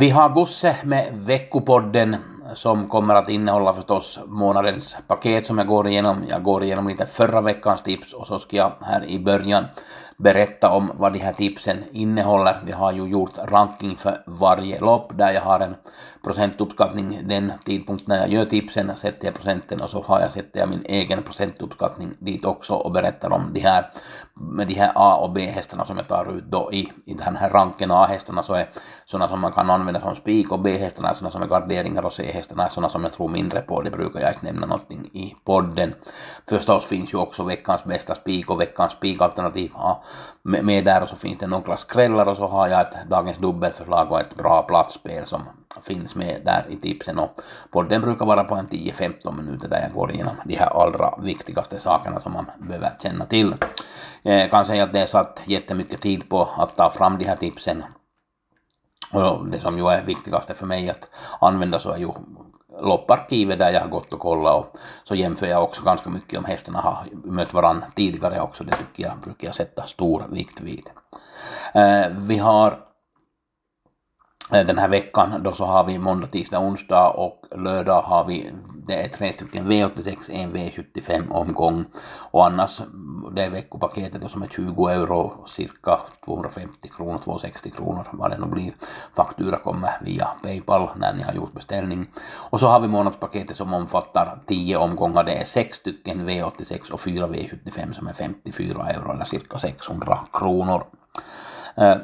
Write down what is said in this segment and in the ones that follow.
Vi har Bosse med veckopodden som kommer att innehålla förstås månadens paket som jag går igenom. Jag går igenom lite förra veckans tips och så ska jag här i början berätta om vad de här tipsen innehåller. Vi har ju gjort ranking för varje lopp där jag har en procentuppskattning den tidpunkt när jag gör tipsen, sätter jag procenten och så har jag, sätter jag min egen procentuppskattning dit också och berättar om de här, med de här A och B-hästarna som jag tar ut då i, i den här ranken. A-hästarna så är sådana som man kan använda som spik och B-hästarna är sådana som är garderingar och C-hästarna är sådana som jag tror mindre på. Det brukar jag inte nämna någonting i podden. Förstås finns ju också veckans bästa spik och veckans spikalternativ ja, med, med där och så finns det några skrällar och så har jag ett dagens dubbelförslag och ett bra platsspel som finns med där i tipsen och podden brukar vara på en 10-15 minuter där jag går igenom de här allra viktigaste sakerna som man behöver känna till. Jag kan säga att det är satt jättemycket tid på att ta fram de här tipsen och det som ju är viktigaste för mig att använda så är ju lopparkivet där jag har gått och kollat och så jämför jag också ganska mycket om hästarna har mött varandra tidigare också. Det tycker jag brukar jag sätta stor vikt vid. Eh, vi har eh, den här veckan då så har vi måndag, tisdag, onsdag och lördag har vi, det är tre stycken V86, en V75 omgång och annars det är veckopaketet som är 20 euro, cirka 250 kronor, 260 kronor vad det nu blir. Faktura kommer via Paypal när ni har gjort beställning. Och så har vi månadspaketet som omfattar 10 omgångar, det är sex stycken V86 och 4 V75 som är 54 euro eller cirka 600 kronor. Eh,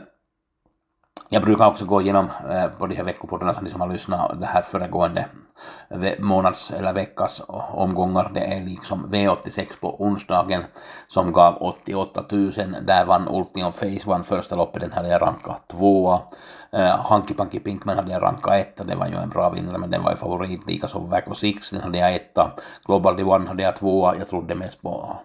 jag brukar också gå igenom eh, på de här veckopoddarna som ni som har lyssnat det här föregående månads eller veckas omgångar. Det är liksom V86 på onsdagen som gav 88 000. Där vann Ultion Face vann första loppet, den hade jag rankat tvåa. Eh, Hanky Panky Pinkman hade jag rankat etta, det var ju en bra vinnare men den var ju favorit. Likaså Vaco Six, den hade jag etta. Global D1 hade jag tvåa, jag trodde mest på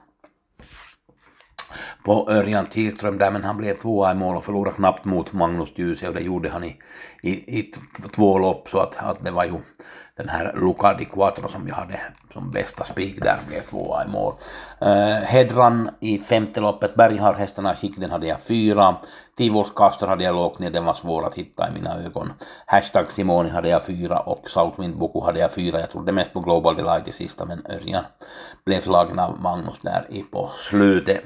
på Örjan Kihlström där, men han blev tvåa i mål och förlorade knappt mot Magnus Djuse och det gjorde han i, i, i två lopp så att, att det var ju den här Luca di Quattro som vi hade som bästa spik där blev tvåa i mål. Uh, Hedran i femte loppet, Bergharhästarna skick, den hade jag fyra. Tivols Castor hade jag lågt ner, den var svår att hitta i mina ögon. Hashtag Simoni hade jag fyra och Southwind Boku hade jag fyra. Jag trodde mest på Global Delight i sista men Örjan blev slagen av Magnus där i på slutet.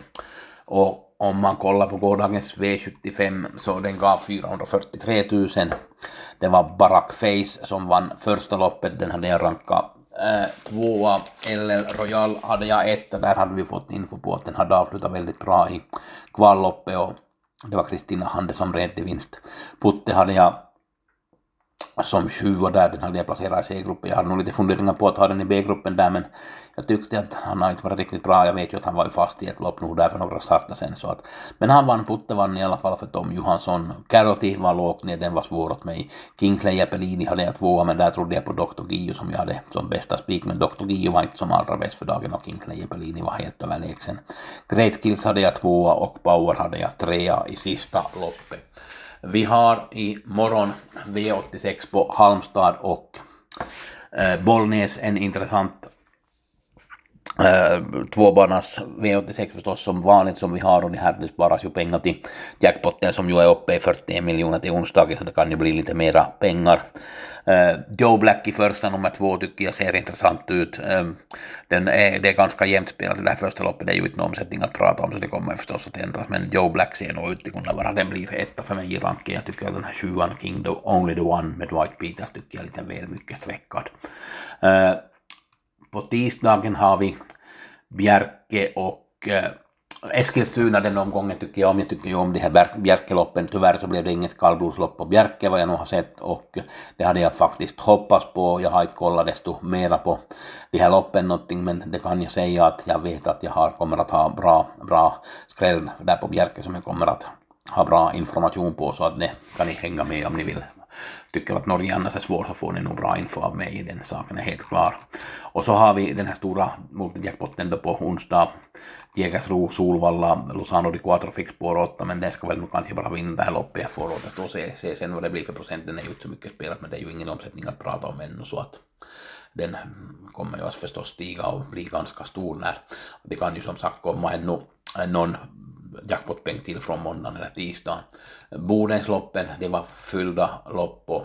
Och om man kollar på gårdagens V75 så den gav 443 000. Det var Barack Face som vann första loppet, den hade jag rankat eh, tvåa. LL Royal hade jag etta, där hade vi fått info på att den hade avslutat väldigt bra i kvalloppet och det var Kristina Hande som red vinst. Putte hade jag som sjua där, den hade jag placerat i C-gruppen. Jag hade nog lite funderingar på att ha den i B-gruppen där, men jag tyckte att han har inte varit riktigt bra. Jag vet ju att han var ju fast i ett lopp nu där för några starter sen. Så att, men han vann, Putte vann i alla fall för Tom Johansson. Carroty var lågt ner, den var svår åt mig. Kingsley Jeppelini hade jag tvåa, men där trodde jag på Dr. Gio som jag hade som bästa spik. Men Dr. Gio var inte som allra bäst för dagen och Kingsley Jeppelini var helt överlägsen. Great Skills hade jag tvåa och Power hade jag trea i sista loppet. Vi har i morgon V86 på Halmstad och eh, Bollnäs. En intressant Eh, uh, tvåbanans V86 förstås som vanligt som vi har och det här det sparas ju pengar till jackpotten som ju är uppe i 41 miljoner till onsdagen så det kan ju bli lite mera pengar. Uh, Joe Black i första nummer två tycker jag ser intressant ut. Uh, den är, det är ganska jämnt spelat det här första loppet, det är ju inte någon omsättning att prata om så det kommer förstås att ändras men Joe Black ser nog ut att kunna vara, den blir etta för mig i ranken. Jag tycker att den här sjuan King the Only the One med Dwight Peters tycker jag är lite väl mycket sträckad. Uh, tisdagen har vi Bjerke och eh, Eskilstuna den omgången tycker jag om. Jag tycker ju om de här Bjerkeloppen. Tyvärr så blev det inget kallblodslopp på Bjerke vad jag nog har sett och det hade jag faktiskt hoppats på. Jag har inte kollat desto mera på de här loppen någonting men det kan jag säga att jag vet att jag har, kommer att ha bra, bra skräll där på Bjerke som jag kommer att ha bra information på så att det kan ni hänga med om ni vill tycker att Norge annars är svårt så får ni nog bra info av mig, den saken är helt klar. Och så har vi den här stora multijackpotten då på onsdag, Jägersro, Solvalla, Lozano di Quattro fick spår 8, men det ska väl nog kanske bara vinna det här loppet. Jag får återstå och se, se sen vad det blir för procent. Den är ju inte så mycket spelat, men det är ju ingen omsättning att prata om ännu, så att den kommer ju att förstås stiga och bli ganska stor när det kan ju som sagt komma ännu någon jackpotpeng till från måndagen eller tisdagen. Bodensloppen, det var fyllda lopp på,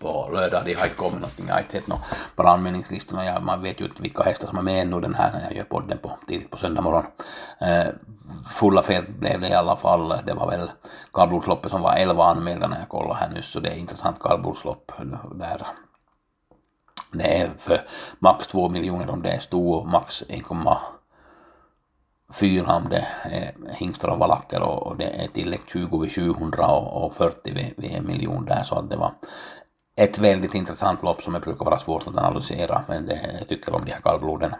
på lördag, det har inte kommit någonting, jag har inte sett något på anmälningslistorna, ja, man vet ju inte vilka hästar som är med ännu den här när jag gör podden på, tidigt på söndag morgon. Eh, fulla fält blev det i alla fall, det var väl kallblodsloppet som var 11 anmälda när jag kollade här nyss, så det är intressant kallblodslopp där det är för max 2 miljoner om det är stor och max 1, fyra om det är eh, hingstar och valacker och det är tillägg 20 vid 700 och 40 vid, vid en miljon där så att det var ett väldigt intressant lopp som det brukar vara svårt att analysera men det, jag tycker om de här kallbloden.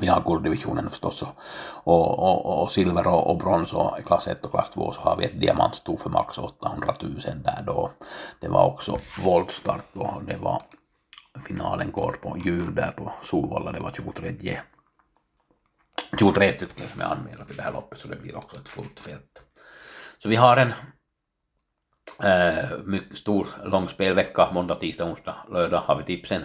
Vi har gulddivisionen förstås och, och, och, och silver och, och brons och i klass 1 och klass 2 så har vi ett diamantsto för max 800 000 där då. Det var också voltstart och det var finalen går på jul där på Solvalla, det var 23 23 stycken som är anmälda till det här loppet så det blir också ett fullt fält. Så vi har en äh, mycket stor lång spelvecka, måndag, tisdag, onsdag, lördag har vi tipsen.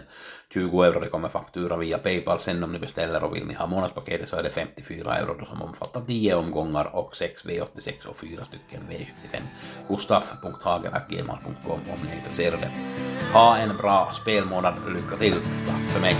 20 euro, det kommer faktura via Paypal sen om ni beställer och vill ni ha månadspaketet så är det 54 euro då som omfattar 10 omgångar och 6 V86 och 4 stycken V75. Gustaf.hager.gmail.com om ni är intresserade. Ha en bra spelmånad, lycka till, tack för mig.